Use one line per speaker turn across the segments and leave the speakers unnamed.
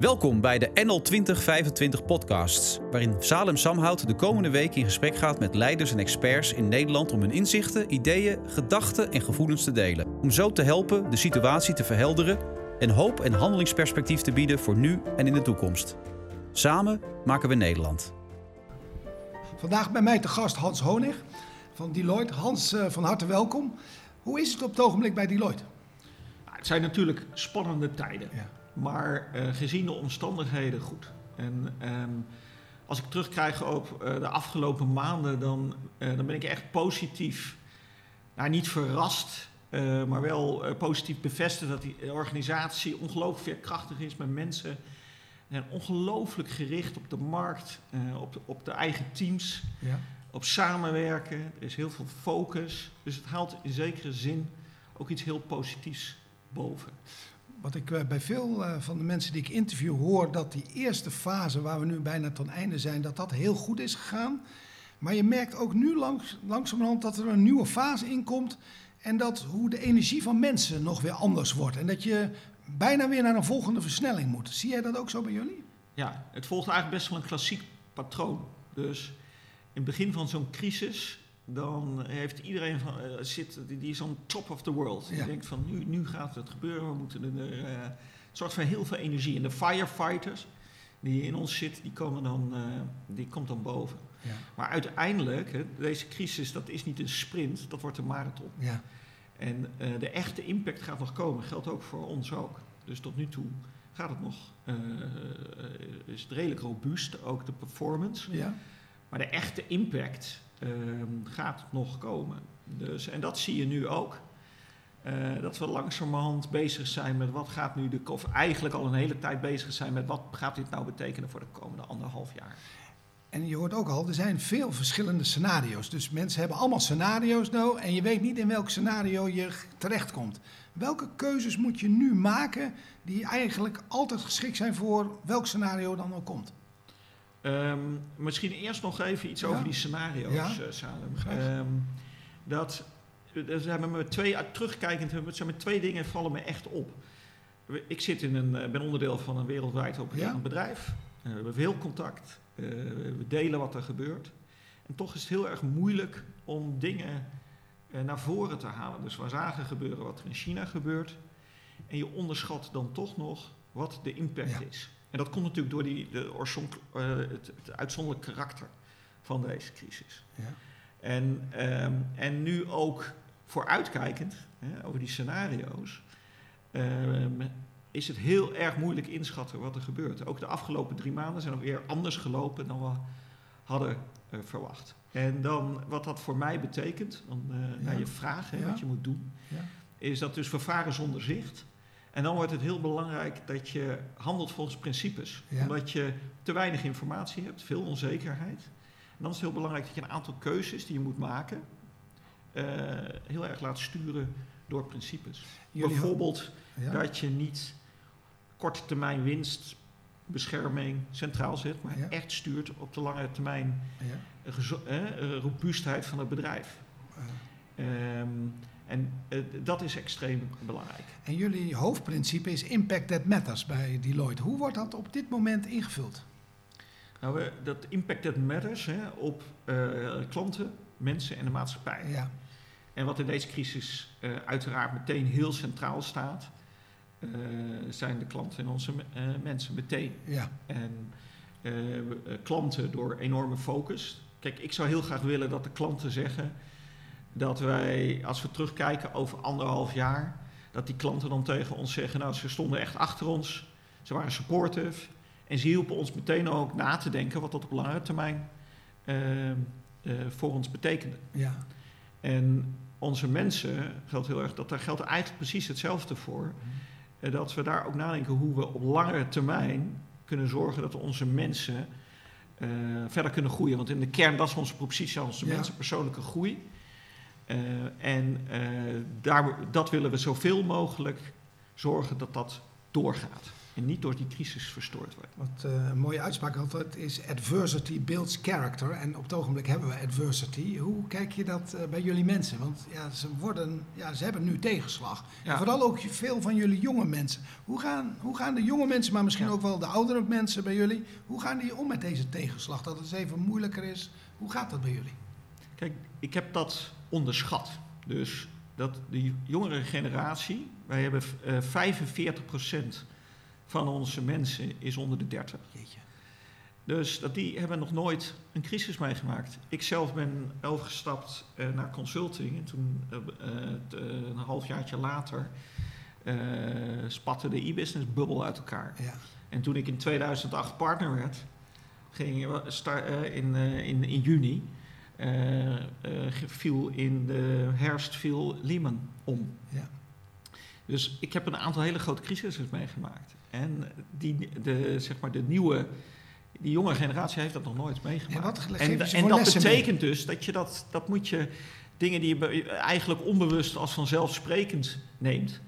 Welkom bij de NL 2025 podcasts, waarin Salem Samhout de komende week in gesprek gaat met leiders en experts in Nederland om hun inzichten, ideeën, gedachten en gevoelens te delen. Om zo te helpen de situatie te verhelderen en hoop en handelingsperspectief te bieden voor nu en in de toekomst. Samen maken we Nederland.
Vandaag bij mij te gast Hans Honig van Deloitte. Hans, eh, van harte welkom. Hoe is het op het ogenblik bij Deloitte?
Nou, het zijn natuurlijk spannende tijden.
Ja.
Maar uh, gezien de omstandigheden goed. En ehm, als ik terugkrijg op uh, de afgelopen maanden, dan, uh, dan ben ik echt positief. Nou, niet verrast, maar wel positief bevestigd dat die organisatie ongelooflijk veerkrachtig is met mensen. En ongelooflijk gericht op de markt, op, op de eigen teams, ja. op samenwerken. Er is heel veel focus. Dus het haalt in zekere zin ook iets heel positiefs boven
wat ik eh, bij veel uh, van de mensen die ik interview hoor, dat die eerste fase waar we nu bijna ten einde zijn, dat dat heel goed is gegaan. Maar je merkt ook nu langs, langzamerhand dat er een nieuwe fase inkomt en dat hoe de energie van mensen nog weer anders wordt. En dat je bijna weer naar een volgende versnelling moet. Zie jij dat ook zo bij jullie?
Ja, het volgt eigenlijk best wel een klassiek patroon. Dus in het begin van zo'n crisis dan heeft iedereen van, uh, zit, die, die is on top of the world. Die denkt van nu, nu gaat het gebeuren, we moeten er. Uh, het zorgt voor heel veel energie. En de firefighters die in ons zitten, die, komen dan, uh, die komt dan boven. Ja. Maar uiteindelijk, hè, deze crisis, dat is niet een sprint, dat wordt een marathon. Ja. En de echte impact gaat nog komen, geldt ook voor ons ook. Dus tot nu toe gaat het nog, is het redelijk robuust, ook de performance. Ja. Maar de echte impact, Ehm, gaat nog komen. Dus, en dat zie je nu ook. Uh, dat we langzamerhand bezig zijn met wat gaat nu de. of eigenlijk al een hele tijd bezig zijn met wat gaat dit nou betekenen voor de komende anderhalf jaar.
En je hoort ook al, er zijn veel verschillende scenario's. Dus mensen hebben allemaal scenario's nou en je weet niet in welk scenario je terechtkomt. Welke keuzes moet je nu maken die eigenlijk altijd geschikt zijn voor welk scenario dan ook komt?
Um, misschien eerst nog even iets ja? over die scenario's, ja? uh, Salem. Um, dat, er zijn met twee, terugkijkend, er zijn met twee dingen vallen me echt op. Ik zit in een, ben onderdeel van een wereldwijd opererend ja? bedrijf. Uh, we hebben veel contact. Uh, we delen wat er gebeurt. En toch is het heel erg moeilijk om dingen naar voren te halen. Dus we zagen gebeuren wat er in China gebeurt. En je onderschat dan toch nog wat de impact is. En dat komt natuurlijk door die, de uh, het, het uitzonderlijk karakter van deze crisis. Ja. En, um, en nu ook vooruitkijkend hè, over die scenario's, um, is het heel erg moeilijk inschatten wat er gebeurt. Ook de afgelopen drie maanden zijn ook weer anders gelopen dan we hadden uh, verwacht. En dan wat dat voor mij betekent, dan uh, ja. naar je vraag, hè, ja. wat je moet doen, ja. is dat dus we varen zonder zicht. En dan wordt het heel belangrijk dat je handelt volgens principes. Ja. Omdat je te weinig informatie hebt, veel onzekerheid. En dan is het heel belangrijk dat je een aantal keuzes die je moet maken, uh, heel erg laat sturen door principes. Jullie Bijvoorbeeld ja. dat je niet korte termijn winst, bescherming centraal zet, maar ja. echt stuurt op de lange termijn uh, robuustheid van het bedrijf. Um, en uh, dat is extreem belangrijk.
En jullie hoofdprincipe is Impact That Matters bij Deloitte. Hoe wordt dat op dit moment ingevuld?
Nou, dat Impact That Matters hè, op uh, klanten, mensen en de maatschappij. Ja. En wat in deze crisis uiteraard meteen heel centraal staat, zijn de klanten en onze mensen meteen. Ja. En klanten door enorme focus. Kijk, ik zou heel graag willen dat de klanten zeggen dat wij, als we terugkijken over anderhalf jaar, dat die klanten dan tegen ons zeggen, nou ze stonden echt achter ons, ze waren supportive en ze hielpen ons meteen ook na te denken wat dat op lange termijn uh, uh, voor ons betekende. Ja. En onze mensen geldt heel erg, dat daar geldt eigenlijk precies hetzelfde voor. Mm. dat we daar ook nadenken hoe we op langere termijn kunnen zorgen dat onze mensen uh, verder kunnen groeien. Want in de kern, dat is onze propositie, onze ja. mensen persoonlijke groei. Uh, en uh, daar, dat willen we zoveel mogelijk zorgen dat dat doorgaat. en niet door die crisis verstoord wordt.
Wat uh, een mooie uitspraak altijd is: adversity builds character. En op het ogenblik hebben we adversity. Hoe kijk je dat uh, bij jullie mensen? Want ja, ze, worden, ja, ze hebben nu tegenslag. Ja. vooral ook veel van jullie jonge mensen. Hoe gaan, hoe gaan de jonge mensen, maar misschien ja. ook wel de oudere mensen bij jullie, hoe gaan die om met deze tegenslag? Dat het even moeilijker is. Hoe gaat dat bij jullie?
Kijk, ik heb dat onderschat. Dus dat de jongere generatie, wij hebben uh, 45 procent van onze mensen is onder de 30. Jeetje. Dus dat die hebben nog nooit een crisis meegemaakt. Ik zelf ben overgestapt uh, naar consulting en toen uh, een halfjaartje later spatte de e-business bubbel uit elkaar. Ja. En toen ik in 2008 partner werd, ging in, in, in juni, viel in de herfst viel Lehman om. Ja. Dus ik heb een aantal hele grote crises meegemaakt. En die, de, zeg maar de nieuwe, die jonge generatie heeft dat nog nooit meegemaakt. En, en, en dat betekent dus dat je dat, dat moet je, dingen die je eigenlijk onbewust als vanzelfsprekend neemt,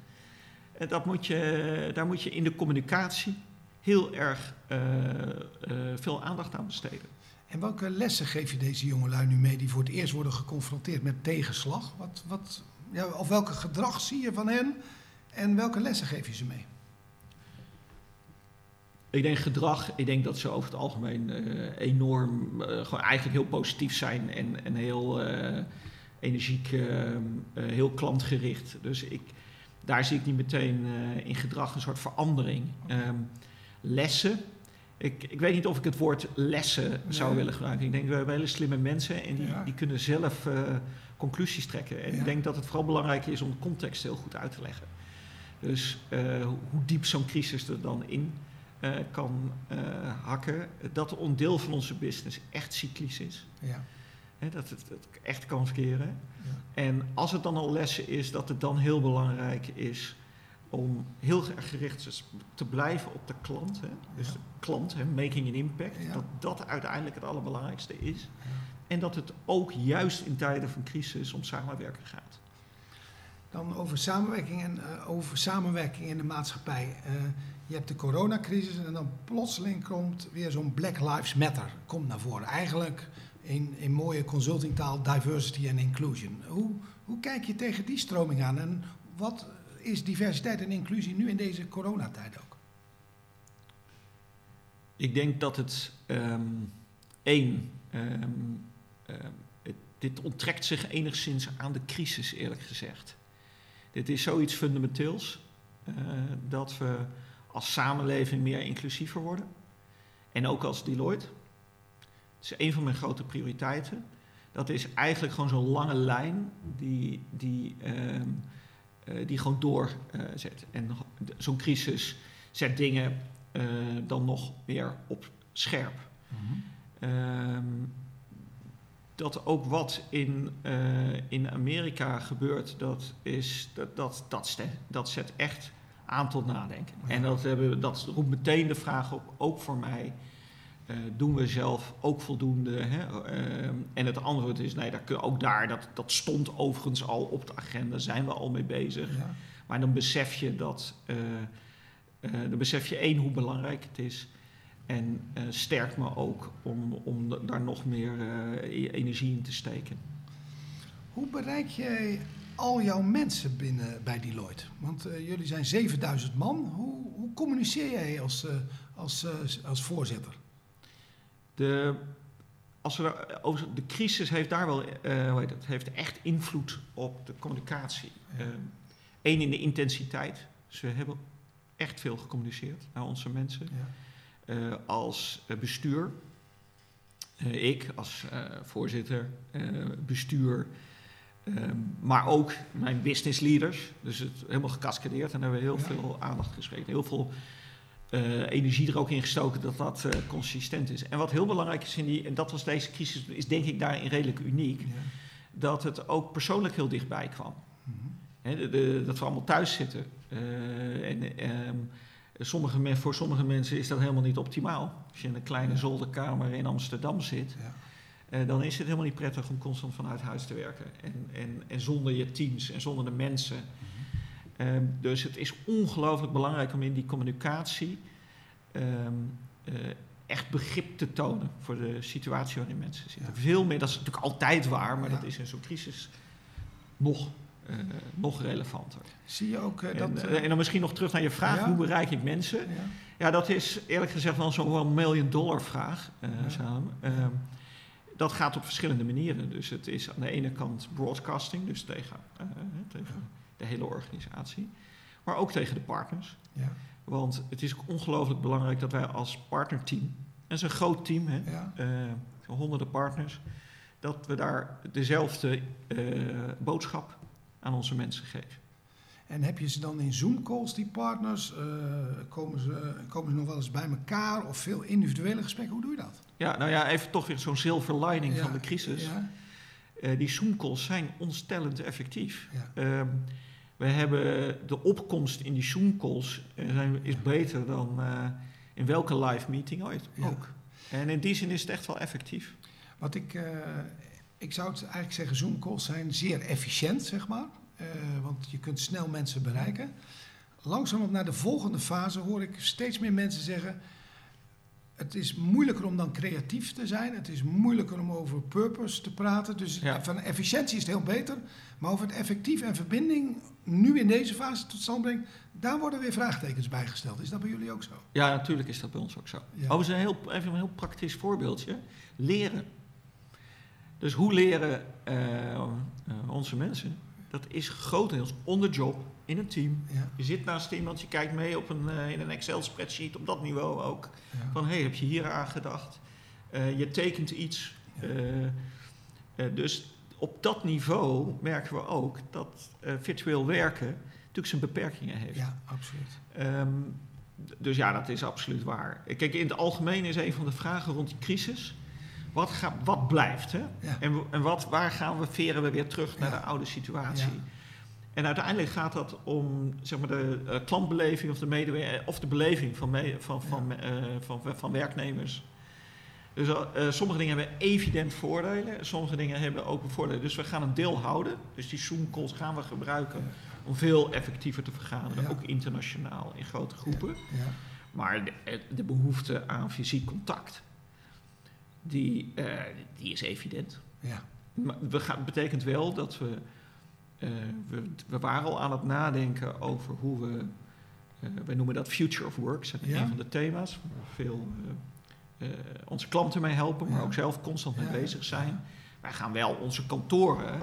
en dat moet je, daar moet je in de communicatie heel erg uh, uh, veel aandacht aan besteden.
En welke lessen geef je deze jongelui nu mee die voor het eerst worden geconfronteerd met tegenslag? Wat, wat, ja, of welke gedrag zie je van hen en welke lessen geef je ze mee?
Ik denk gedrag, ik denk dat ze over het algemeen uh, enorm, uh, gewoon eigenlijk heel positief zijn en, en heel uh, energiek, heel klantgericht. Dus ik, daar zie ik niet meteen in gedrag een soort verandering. Um, lessen, ik, ik weet niet of ik het woord lessen zou willen gebruiken. Ik denk we hebben hele slimme mensen en die, ja. die kunnen zelf conclusies trekken. En ja. ik denk dat het vooral belangrijk is om de context heel goed uit te leggen. Dus hoe diep zo'n crisis er dan in uh, kan hakken, dat een deel van onze business echt cyclisch is. Ja. He, dat het, het, echt kan verkeren. En als het dan al lessen is, dat het dan heel belangrijk is om heel erg gericht te blijven op de klant. Hè. Dus ja. de klant, hè, making an impact, dat dat uiteindelijk het allerbelangrijkste is. En dat het ook juist in tijden van crisis om samenwerken gaat.
Dan over samenwerking en uh, over samenwerking in de maatschappij. Je hebt de coronacrisis en dan plotseling komt weer zo'n Black Lives Matter komt naar voren. Eigenlijk in, in mooie consultingtaal diversity and inclusion. Hoe, hoe kijk je tegen die stroming aan en wat is diversiteit en inclusie nu in deze coronatijd ook?
Ik denk dat het um, één, um, um, het, dit onttrekt zich enigszins aan de crisis eerlijk gezegd. Dit is zoiets fundamenteels uh, dat we als samenleving meer inclusiever worden. En ook als Deloitte. Het is een van mijn grote prioriteiten. Dat is eigenlijk gewoon zo'n lange lijn die, die, die gewoon doorzet. Uh, en zo'n crisis zet dingen eh, dan nog meer op scherp. Mm -hmm. dat ook wat in, in Amerika gebeurt, dat, is, dat, dat, dat, dat zet echt aan tot nadenken. En dat, hebben, dat roept meteen de vraag op, ook voor mij. Uh, doen we zelf ook voldoende? Hè? Uh, en het antwoord is nee, dat, ook daar, dat, dat stond overigens al op de agenda, zijn we al mee bezig. Ja. Maar dan besef je dat, uh, dan besef je één hoe belangrijk het is. En sterkt me ook om, om daar nog meer energie in te steken.
Hoe bereik jij al jouw mensen binnen bij Deloitte? Want jullie zijn 7000 man. Hoe, hoe communiceer jij als, als, als voorzitter?
De, als we over, de crisis heeft daar wel, hoe heet het, heeft echt invloed op de communicatie. Eén in de intensiteit. Dus we hebben echt veel gecommuniceerd naar onze mensen. Ja. als bestuur, ik als voorzitter, bestuur, Ehm, maar ook mijn business leaders. Dus het helemaal gecascadeerd. En daar hebben we heel veel aandacht geschreven. Heel veel uh, energie er ook in gestoken dat dat uh, consistent is. En wat heel belangrijk is in die, en dat was deze crisis, is denk ik daarin redelijk uniek. Ja. Dat het ook persoonlijk heel dichtbij kwam. Mm -hmm. He, de, de, dat we allemaal thuis zitten. Uh, en um, sommige, voor sommige mensen is dat helemaal niet optimaal. Als je in een kleine ja. zolderkamer in Amsterdam zit. Ja dan is het helemaal niet prettig om constant vanuit huis te werken. En, en, en zonder je teams en zonder de mensen. Ehm, dus het is ongelooflijk belangrijk om in die communicatie ehm, eh, echt begrip te tonen voor de situatie waarin mensen zitten. Veel meer, dat is natuurlijk altijd waar, maar dat is in zo'n crisis nog, uh, nog relevanter.
Zie je ook
en,
dat...
en dan misschien nog terug naar je vraag, hoe bereik ik mensen? Ja. dat is eerlijk gezegd wel zo'n million dollar vraag, samen. Ehm, dat gaat op verschillende manieren. Dus het is aan de ene kant broadcasting, dus tegen, tegen de hele organisatie, maar ook tegen de partners. Ja. Want het is ongelooflijk belangrijk dat wij als partnerteam, en het is een groot team, hè, uh, honderden partners, dat we daar dezelfde uh, boodschap aan onze mensen geven.
En heb je ze dan in Zoom-calls, die partners? Uh, komen, ze, komen ze nog wel eens bij elkaar of veel individuele gesprekken? Hoe doe je dat?
Ja, nou ja, even toch weer zo'n silver lining van de crisis. Ja. Uh, die Zoom-calls zijn ontstellend effectief. Ja. Uh, we hebben de opkomst in die Zoom-calls is beter dan in welke live meeting ooit ook. En in die zin is het echt wel effectief.
Wat ik, ik zou het eigenlijk zeggen, Zoom-calls zijn zeer efficiënt, zeg maar. want je kunt snel mensen bereiken. Langzaam naar de volgende fase hoor ik steeds meer mensen zeggen het is moeilijker om dan creatief te zijn. Het is moeilijker om over purpose te praten. Dus van efficiëntie is het heel beter. Maar over het effectief en verbinding nu in deze fase tot stand brengen, daar worden weer vraagtekens bij gesteld. Is dat bij jullie ook zo?
Ja, natuurlijk is dat bij ons ook zo. Ja. Overigens een heel, even een heel praktisch voorbeeldje. Leren. Dus hoe leren uh, uh, onze mensen? Dat is grotendeels on the job in een team. Je zit naast iemand, je kijkt mee op een, uh, in een Excel-spreadsheet op dat niveau ook. Van hé, hey, heb je hier aan gedacht? Je tekent iets. Dus op dat niveau merken we ook dat virtueel werken natuurlijk zijn beperkingen heeft.
Ja, absoluut.
Um, dus ja, dat is absoluut waar. Kijk, in het algemeen is een van de vragen rond die crisis. Wat, ga, wat blijft? Hè? Ja. En, en wat, waar gaan we, veren we weer terug naar de oude situatie? En uiteindelijk gaat dat om zeg maar, de uh, klantbeleving of de, medewer of de beleving van, me van, van, uh, van, van, werknemers. Dus uh, sommige dingen hebben evident voordelen, sommige dingen hebben ook voordelen. Dus we gaan een deel houden. Dus die Zoom calls gaan we gebruiken om veel effectiever te vergaderen, ook internationaal in grote groepen. Ja. Maar de, de, behoefte aan fysiek contact, die, die is evident. Ja. Maar we gaan, betekent wel dat we uh, we, we, waren al aan het nadenken over hoe we, wij noemen dat Future of Work, dat is ja. een van de thema's veel onze klanten mee helpen, maar ook zelf constant mee bezig zijn. Wij gaan wel onze kantoren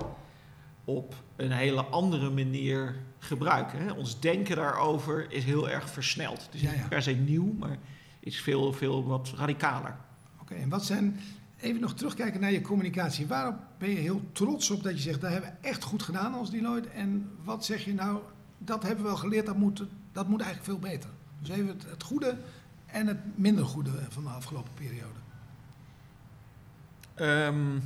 op een hele andere manier gebruiken. Hè. Ons denken daarover is heel erg versneld. Het is niet per se nieuw, maar is veel, veel wat radicaler.
Oké, en wat zijn Even nog terugkijken naar je communicatie. Waarop ben je heel trots op dat je zegt, dat hebben we echt goed gedaan als Deloitte? En wat zeg je nou, dat hebben we wel geleerd, dat moet, dat moet eigenlijk veel beter. Dus even het, het goede en het minder goede van de afgelopen periode.
Um,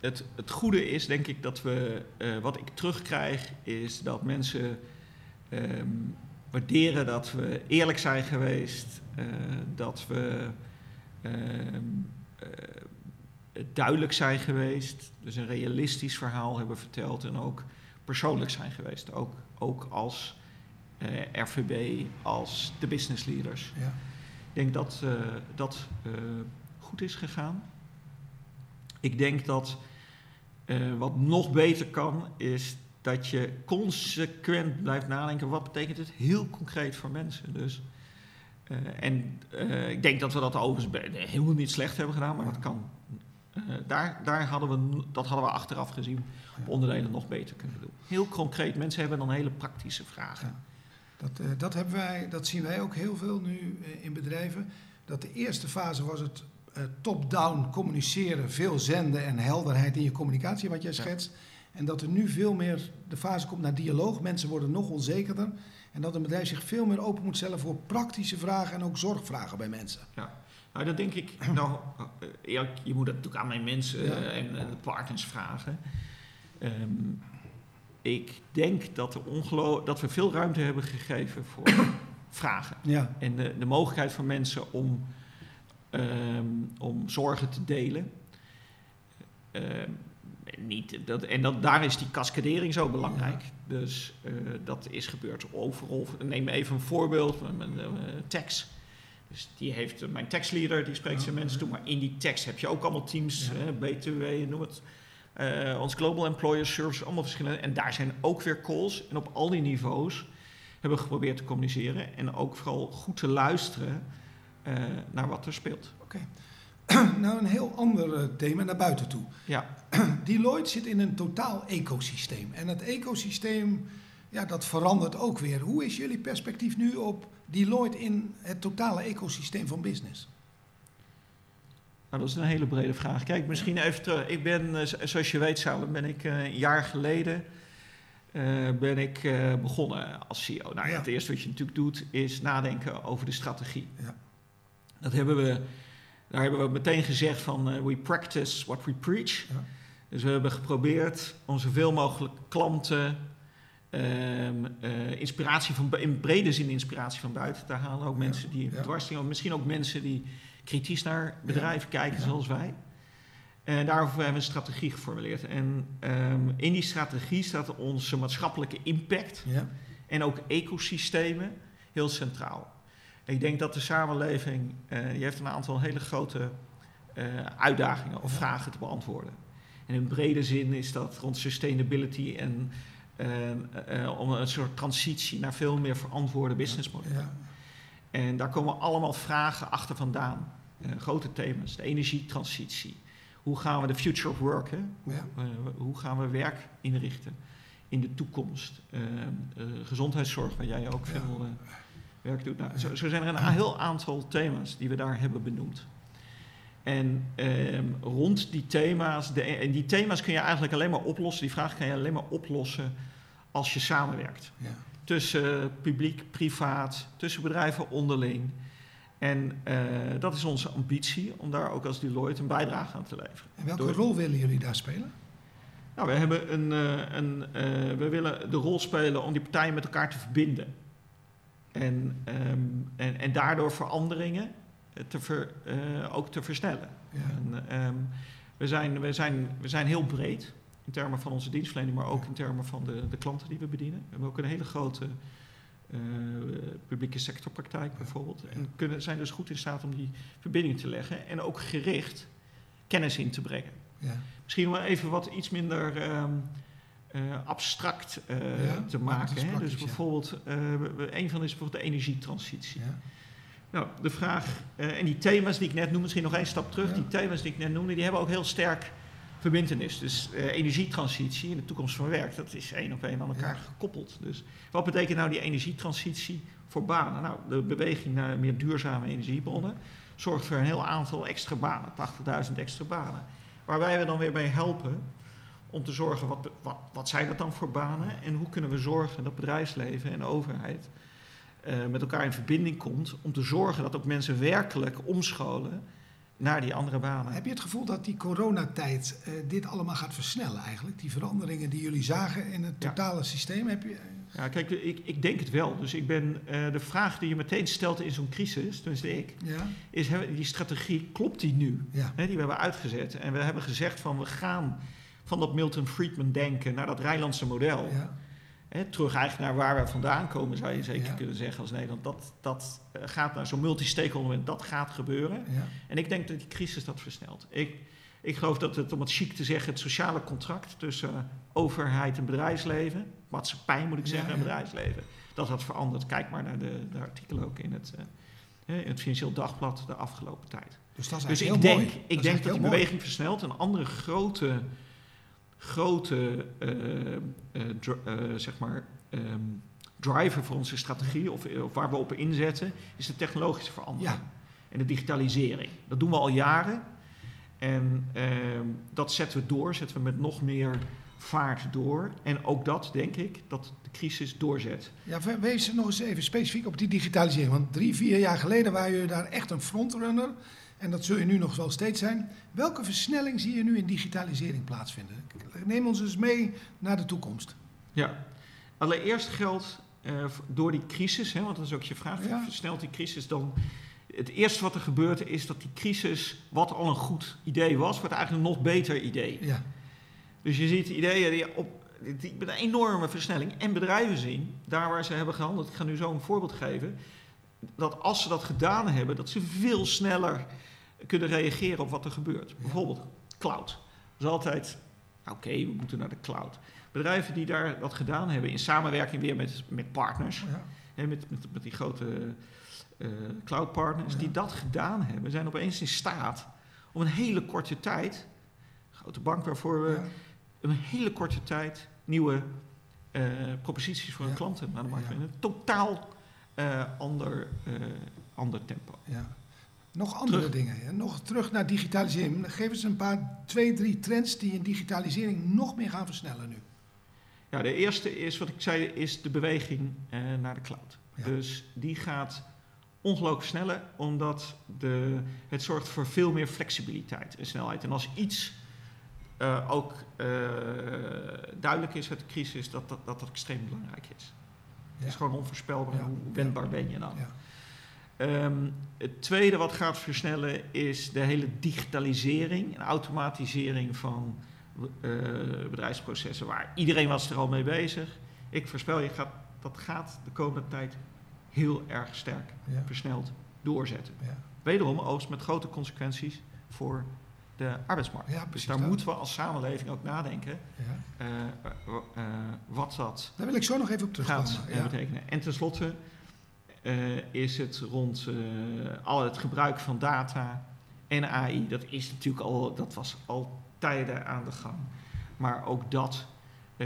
het, het goede is denk ik dat we, uh, wat ik terugkrijg, is dat mensen um, waarderen dat we eerlijk zijn geweest, uh, dat we um, uh, duidelijk zijn geweest, dus een realistisch verhaal hebben verteld en ook persoonlijk zijn geweest. Ook, ook als eh, RVB, als de business leaders. Ja. Ik denk dat uh, dat uh, goed is gegaan. Ik denk dat wat nog beter kan, is dat je consequent blijft nadenken. Wat betekent het heel concreet voor mensen? Dus, en ik denk dat we dat overigens helemaal niet slecht hebben gedaan, maar dat kan uh, daar, daar hadden we, dat hadden we achteraf gezien op onderdelen nog beter kunnen doen. Heel concreet, mensen hebben dan hele praktische vragen. Ja.
Dat, uh, dat, hebben wij, dat zien wij ook heel veel nu uh, in bedrijven. Dat de eerste fase was het top-down communiceren, veel zenden en helderheid in je communicatie, wat jij schetst. Ja. En dat er nu veel meer de fase komt naar dialoog. Mensen worden nog onzekerder. En dat een bedrijf zich veel meer open moet stellen voor praktische vragen en ook zorgvragen bij mensen.
Ja. Nou, dat denk ik. Nou, ja, je moet dat natuurlijk aan mijn mensen en, de partners vragen. Um, ik denk dat, er dat we veel ruimte hebben gegeven voor vragen. Ja. En de, de, mogelijkheid voor mensen om, um, om zorgen te delen. Um, niet, dat, en dat, daar is die cascadering zo belangrijk. Dus uh, dat is gebeurd overal. Neem even een voorbeeld, mijn uh, tekst. Dus die heeft mijn tekstleader, die spreekt zijn mensen toe. Maar in die tekst heb je ook allemaal teams, ja. BTW, noem het. Uh, ons Global Employer Service, allemaal verschillende. En daar zijn ook weer calls. En op al die niveaus hebben we geprobeerd te communiceren. En ook vooral goed te luisteren uh, naar wat er speelt.
Oké. nou, een heel ander thema naar buiten toe.
Ja.
Deloitte zit in een totaal ecosysteem. En het ecosysteem, ja, dat verandert ook weer. Hoe is jullie perspectief nu op Deloitte in het totale ecosysteem van business?
Nou, dat is een hele brede vraag. Kijk, misschien even terug. Ik ben, eh, zoals je weet, Salem, ben ik eh, een jaar geleden uh, ben ik uh, begonnen als CEO. Nou ja, het eerste wat je natuurlijk doet, is nadenken over de strategie.
Ja.
Dat hebben we, daar hebben we meteen gezegd van uh, we practice what we preach.
Ja.
Dus we hebben geprobeerd om zoveel mogelijk klanten um, inspiratie van, in brede zin inspiratie van buiten te halen. Ook mensen die
Ja.
dwarsingen, misschien ook mensen die kritisch naar bedrijven kijken zoals wij. En daarvoor hebben we een strategie geformuleerd. En ehm, in die strategie staat onze maatschappelijke impact
Ja.
en ook ecosystemen heel centraal. Ik denk dat de samenleving, eh die heeft een aantal hele grote eh, uitdagingen of
Ja.
vragen te beantwoorden. En in brede zin is dat rond sustainability en eh, eh, om een soort transitie naar veel meer verantwoorde businessmodellen.
Ja.
En daar komen allemaal vragen achter vandaan. Eh, grote thema's, de energietransitie. Hoe gaan we de future of work, hè?
Ja.
eh, hoe gaan we werk inrichten in de toekomst? Eh, gezondheidszorg, waar jij ook veel werk doet. Nou, zo, zo zijn er een heel aantal thema's die we daar hebben benoemd. En ehm, rond die thema's, de, en die thema's kun je eigenlijk alleen maar oplossen, die vraag kan je alleen maar oplossen als je samenwerkt
Ja.
Tussen publiek, privaat, tussen bedrijven onderling. En eh, dat is onze ambitie om daar ook als Deloitte een bijdrage aan te leveren.
En welke
Door-
rol willen jullie daar spelen?
Nou, we, hebben een, eh, een, eh, we willen de rol spelen om die partijen met elkaar te verbinden. En, ehm, en, en daardoor veranderingen te ver, ook te versnellen.
Ja.
En, ehm, we, zijn, we, zijn, we zijn heel breed in termen van onze dienstverlening, maar ook in termen van de, de klanten die we bedienen. We hebben ook een hele grote eh, publieke sectorpraktijk bijvoorbeeld. En kunnen, zijn dus goed in staat om die verbinding te leggen en ook gericht kennis in te brengen.
Ja.
Misschien wel even wat iets minder ehm, eh, abstract eh,
Ja,
te maken. Hè? Dus bijvoorbeeld, een van is bijvoorbeeld de energietransitie.
Ja.
Nou, de vraag, en die thema's die ik net noemde, misschien nog één stap terug. Die thema's die ik net noemde, die hebben ook heel sterk verbindenis. Dus eh, energietransitie en de toekomst van werk, dat is één op één aan elkaar
Ja.
gekoppeld. Dus wat betekent nou die energietransitie voor banen? Nou, de beweging naar meer duurzame energiebronnen zorgt voor een heel aantal extra banen, 80.000 extra banen. Waarbij we dan weer bij helpen om te zorgen, wat, wat, wat zijn dat dan voor banen? En hoe kunnen we zorgen dat bedrijfsleven en de overheid eh, met elkaar in verbinding komt om te zorgen dat ook mensen werkelijk omscholen naar die andere banen.
Heb je het gevoel dat die coronatijd eh, dit allemaal gaat versnellen eigenlijk? Die veranderingen die jullie zagen in het
Ja.
totale systeem? Heb je,
Ja, kijk, ik, ik denk het wel. Dus ik ben, eh, de vraag die je meteen stelt in zo'n crisis, tenminste ik,
ja,
is die strategie, klopt die nu?
ja,
die we hebben uitgezet. En we hebben gezegd van we gaan van dat Milton Friedman denken naar dat Rijnlandse model.
ja,
Terug eigenlijk naar waar we vandaan komen, zou je zeker
Ja.
kunnen zeggen als Nederland. Dat, dat eh, gaat naar zo'n multi-stakeholder, dat gaat gebeuren.
ja.
En ik denk dat die crisis dat versnelt. Ik, ik geloof dat het, om het chic te zeggen, het sociale contract tussen eh, overheid en bedrijfsleven, maatschappij moet ik
Ja,
zeggen, en
ja.
bedrijfsleven, dat dat verandert. Kijk maar naar de, de artikelen ook in het, eh, in het Financieel Dagblad de afgelopen tijd.
Dus dat is
Dus ik
heel
denk,
mooi.
ik
is
denk dat die
mooi.
beweging versnelt. Een andere grote, grote eh, eh, eh, zeg maar, ehm, driver voor onze strategie, of, of waar we op inzetten, is de technologische verandering.
Ja.
En de digitalisering. Dat doen we al jaren. En ehm, dat zetten we door, zetten we met nog meer vaart door. En ook dat, denk ik, dat de crisis doorzet.
Ja, we- wees nog eens even specifiek op die digitalisering. Want drie, vier jaar geleden waren jullie daar echt een frontrunner. En dat zul je nu nog wel steeds zijn. Welke versnelling zie je nu in digitalisering plaatsvinden? Neem ons eens mee naar de toekomst.
Ja. Allereerst geldt eh, door die crisis, hè, want dat is ook je vraag,
Ja.
versnelt die crisis dan... Het eerste wat er gebeurt is dat die crisis, wat al een goed idee was, wordt eigenlijk een nog beter idee.
Ja,
Dus je ziet ideeën die op die met een enorme versnelling en bedrijven zien, daar waar ze hebben gehandeld. Ik ga nu zo een voorbeeld geven. Dat als ze dat gedaan hebben, dat ze veel sneller kunnen reageren op wat er gebeurt. Bijvoorbeeld cloud. Dat is altijd, oké, we moeten naar de cloud. Bedrijven die daar dat gedaan hebben in samenwerking weer met, met partners, ja. met, met, met, die grote uh, cloud partners, die dat gedaan hebben, zijn opeens in staat om een hele korte tijd, grote bank waarvoor we een hele korte tijd nieuwe uh, proposities voor hun klanten naar de markt brengen. Een totaal ander, ander tempo.
Ja. Nog andere dingen. Hè? Nog terug naar digitalisering. Geef eens een paar, twee, drie trends die in digitalisering nog meer gaan versnellen nu.
Ja, de eerste is, wat ik zei, is de beweging uh, naar de cloud. Dus die gaat ongelooflijk sneller, omdat de, het zorgt voor veel meer flexibiliteit en snelheid. En als iets uh, ook uh, duidelijk is uit de crisis, dat dat, dat, dat extreem belangrijk is. Het is gewoon onvoorspelbaar. Hoe wendbaar ben je dan? Um, het tweede wat gaat versnellen is de hele digitalisering en automatisering van uh, bedrijfsprocessen, waar iedereen was er al mee bezig. Ik voorspel je, gaat, dat gaat de komende tijd heel erg sterk ja. versneld doorzetten. Ja. Wederom oogst met grote consequenties voor de arbeidsmarkt. Ja, dus daar dat. moeten we als samenleving ook nadenken uh, uh, wat dat
Daar wil ik zo nog even op terugkomen.
gaat betekenen. En tenslotte uh, is het rond al het gebruik van data en AI. Dat is natuurlijk al, dat was al tijden aan de gang. Maar ook dat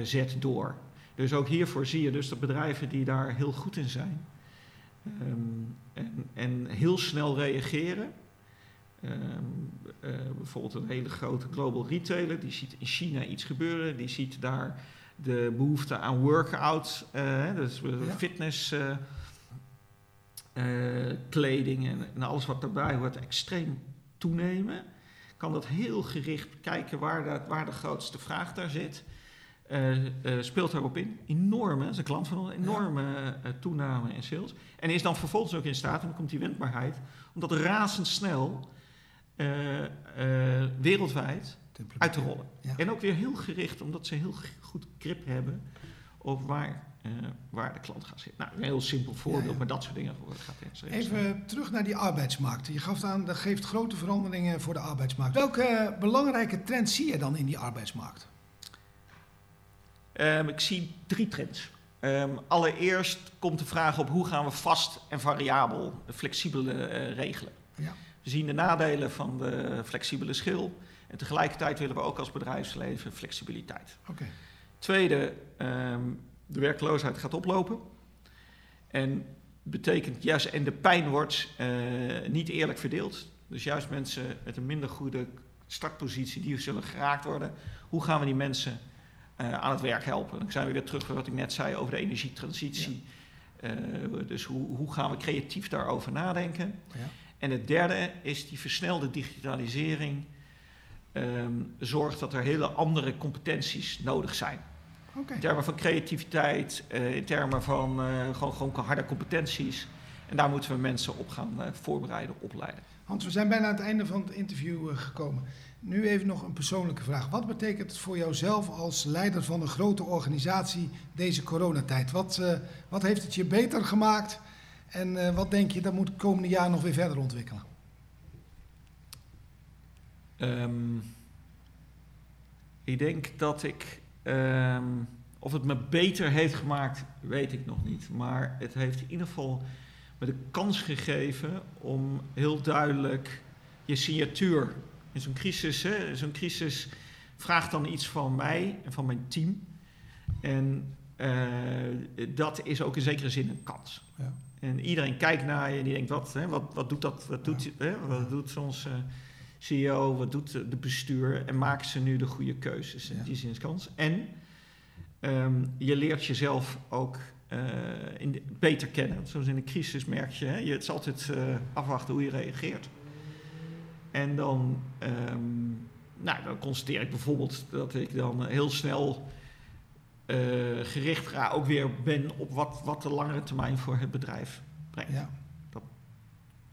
zet door. Dus ook hiervoor zie je dus dat bedrijven die daar heel goed in zijn um, en, en, heel snel reageren. Um, bijvoorbeeld een hele grote global retailer, die ziet in China iets gebeuren, die ziet daar de behoefte aan workout, dus ja. fitness uh, kleding en, en, alles wat daarbij hoort extreem toenemen. Kan dat heel gericht kijken waar, dat, waar de grootste vraag daar zit. Uh, uh, speelt daarop in. Enorme, dat is een klant van ons, enorme toename in sales. En is dan vervolgens ook in staat, en dan komt die wendbaarheid, om dat razendsnel wereldwijd uit te rollen. Ja. En ook weer heel gericht, omdat ze heel goed grip hebben op waar uh, waar de klant gaat zitten. Nou, een heel simpel voorbeeld, ja, ja. maar dat soort dingen gaat
het. Even terug naar die arbeidsmarkt. Je gaf aan, dat geeft grote veranderingen voor de arbeidsmarkt. Welke belangrijke trends zie je dan in die arbeidsmarkt?
Um, ik zie drie trends. Um, allereerst komt de vraag op hoe gaan we vast en variabel, flexibel uh, regelen. Ja. We zien de nadelen van de flexibele schil. En tegelijkertijd willen we ook als bedrijfsleven flexibiliteit.
Okay.
Tweede, um, de werkloosheid gaat oplopen. En betekent juist, en de pijn wordt uh, niet eerlijk verdeeld. Dus juist mensen met een minder goede startpositie, die zullen geraakt worden. Hoe gaan we die mensen uh, aan het werk helpen? Dan zijn we weer terug bij wat ik net zei over de energietransitie. Ja. Uh, dus hoe, hoe, gaan we creatief daarover nadenken? Ja. En het derde is die versnelde digitalisering. Um, zorgt dat er hele andere competenties nodig zijn. Okay. In termen van creativiteit, uh, in termen van uh, gewoon, gewoon harde competenties. En daar moeten we mensen op gaan uh, voorbereiden, opleiden.
Hans, we zijn bijna aan het einde van het interview gekomen. Nu even nog een persoonlijke vraag. Wat betekent het voor jouzelf als leider van een grote organisatie deze coronatijd? Wat, wat heeft het je beter gemaakt? En wat denk je, dat moet het komende jaar nog weer verder ontwikkelen?
Um, ik denk dat ik Um, of het me beter heeft gemaakt, weet ik nog niet. Maar het heeft in ieder geval me de kans gegeven om heel duidelijk je signatuur in zo'n crisis. Zo'n crisis vraagt dan iets van mij en van mijn team. En uh, dat is ook in zekere zin een kans. Ja. En iedereen kijkt naar je en die denkt: wat, hè, wat, wat doet dat? Wat doet, hè, wat doet onze uh, CEO? Wat doet de bestuur? En maken ze nu de goede keuzes? Ja. In die zin is kans. En um, je leert jezelf ook uh, in de, beter kennen. Zoals in een crisis merk je, hè, je het is altijd uh, afwachten hoe je reageert. En dan, um, nou, dan constateer ik bijvoorbeeld dat ik dan heel snel uh, gericht ga, ook weer ben op wat, wat de langere termijn voor het bedrijf brengt. Ja. Dat,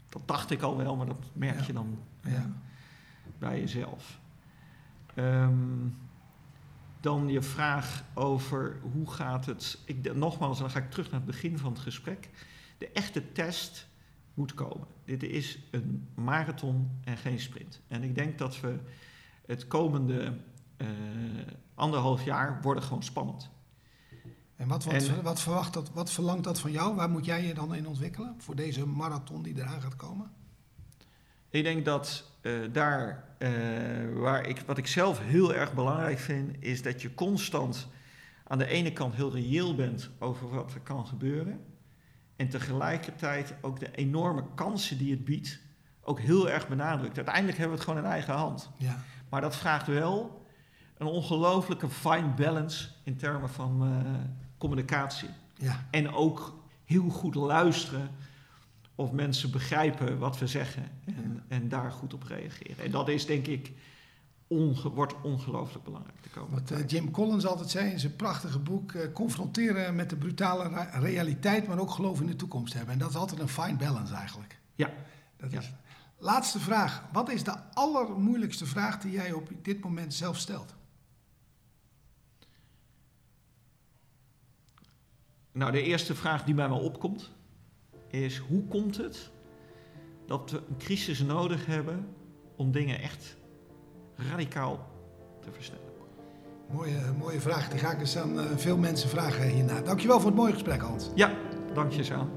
dat dacht ik al wel, maar dat merk ja. je dan ja. bij jezelf. Um, dan je vraag over hoe gaat het. Ik, nogmaals, dan ga ik terug naar het begin van het gesprek. De echte test moet komen. Dit is een marathon en geen sprint. En ik denk dat we het komende uh, anderhalf jaar worden gewoon spannend.
En wat, wat, wat, verwacht dat, wat verlangt dat van jou? Waar moet jij je dan in ontwikkelen voor deze marathon die eraan gaat komen?
Ik denk dat uh, daar uh, waar ik, wat ik zelf heel erg belangrijk vind, is dat je constant aan de ene kant heel reëel bent over wat er kan gebeuren. En tegelijkertijd ook de enorme kansen die het biedt, ook heel erg benadrukt. Uiteindelijk hebben we het gewoon in eigen hand. Ja. Maar dat vraagt wel een ongelooflijke fine balance in termen van uh, communicatie. Ja. En ook heel goed luisteren of mensen begrijpen wat we zeggen en, en daar goed op reageren. En dat is denk ik onge, wordt ongelooflijk belangrijk te komen.
Wat uh, Jim Collins altijd zei in zijn prachtige boek: uh, confronteren met de brutale realiteit, maar ook geloof in de toekomst hebben. En dat is altijd een fine balance eigenlijk.
Ja.
Dat is. Laatste vraag. Wat is de allermoeilijkste vraag die jij op dit moment zelf stelt?
Nou, de eerste vraag die bij me opkomt is: hoe komt het dat we een crisis nodig hebben om dingen echt radicaal te versnellen?
Mooie, mooie vraag. Die ga ik eens aan uh, veel mensen vragen hierna. Dankjewel voor het mooie gesprek, Hans.
Ja, dank je, Saan.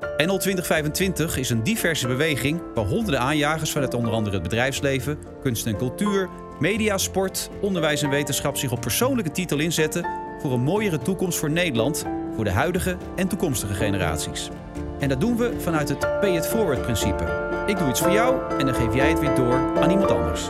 NL 2025 is een diverse beweging waar honderden aanjagers vanuit onder andere het bedrijfsleven, kunst en cultuur, media, sport, onderwijs en wetenschap zich op persoonlijke titel inzetten voor een mooiere toekomst voor Nederland, voor de huidige en toekomstige generaties. En dat doen we vanuit het Pay It Forward principe. Ik doe iets voor jou en dan geef jij het weer door aan iemand anders.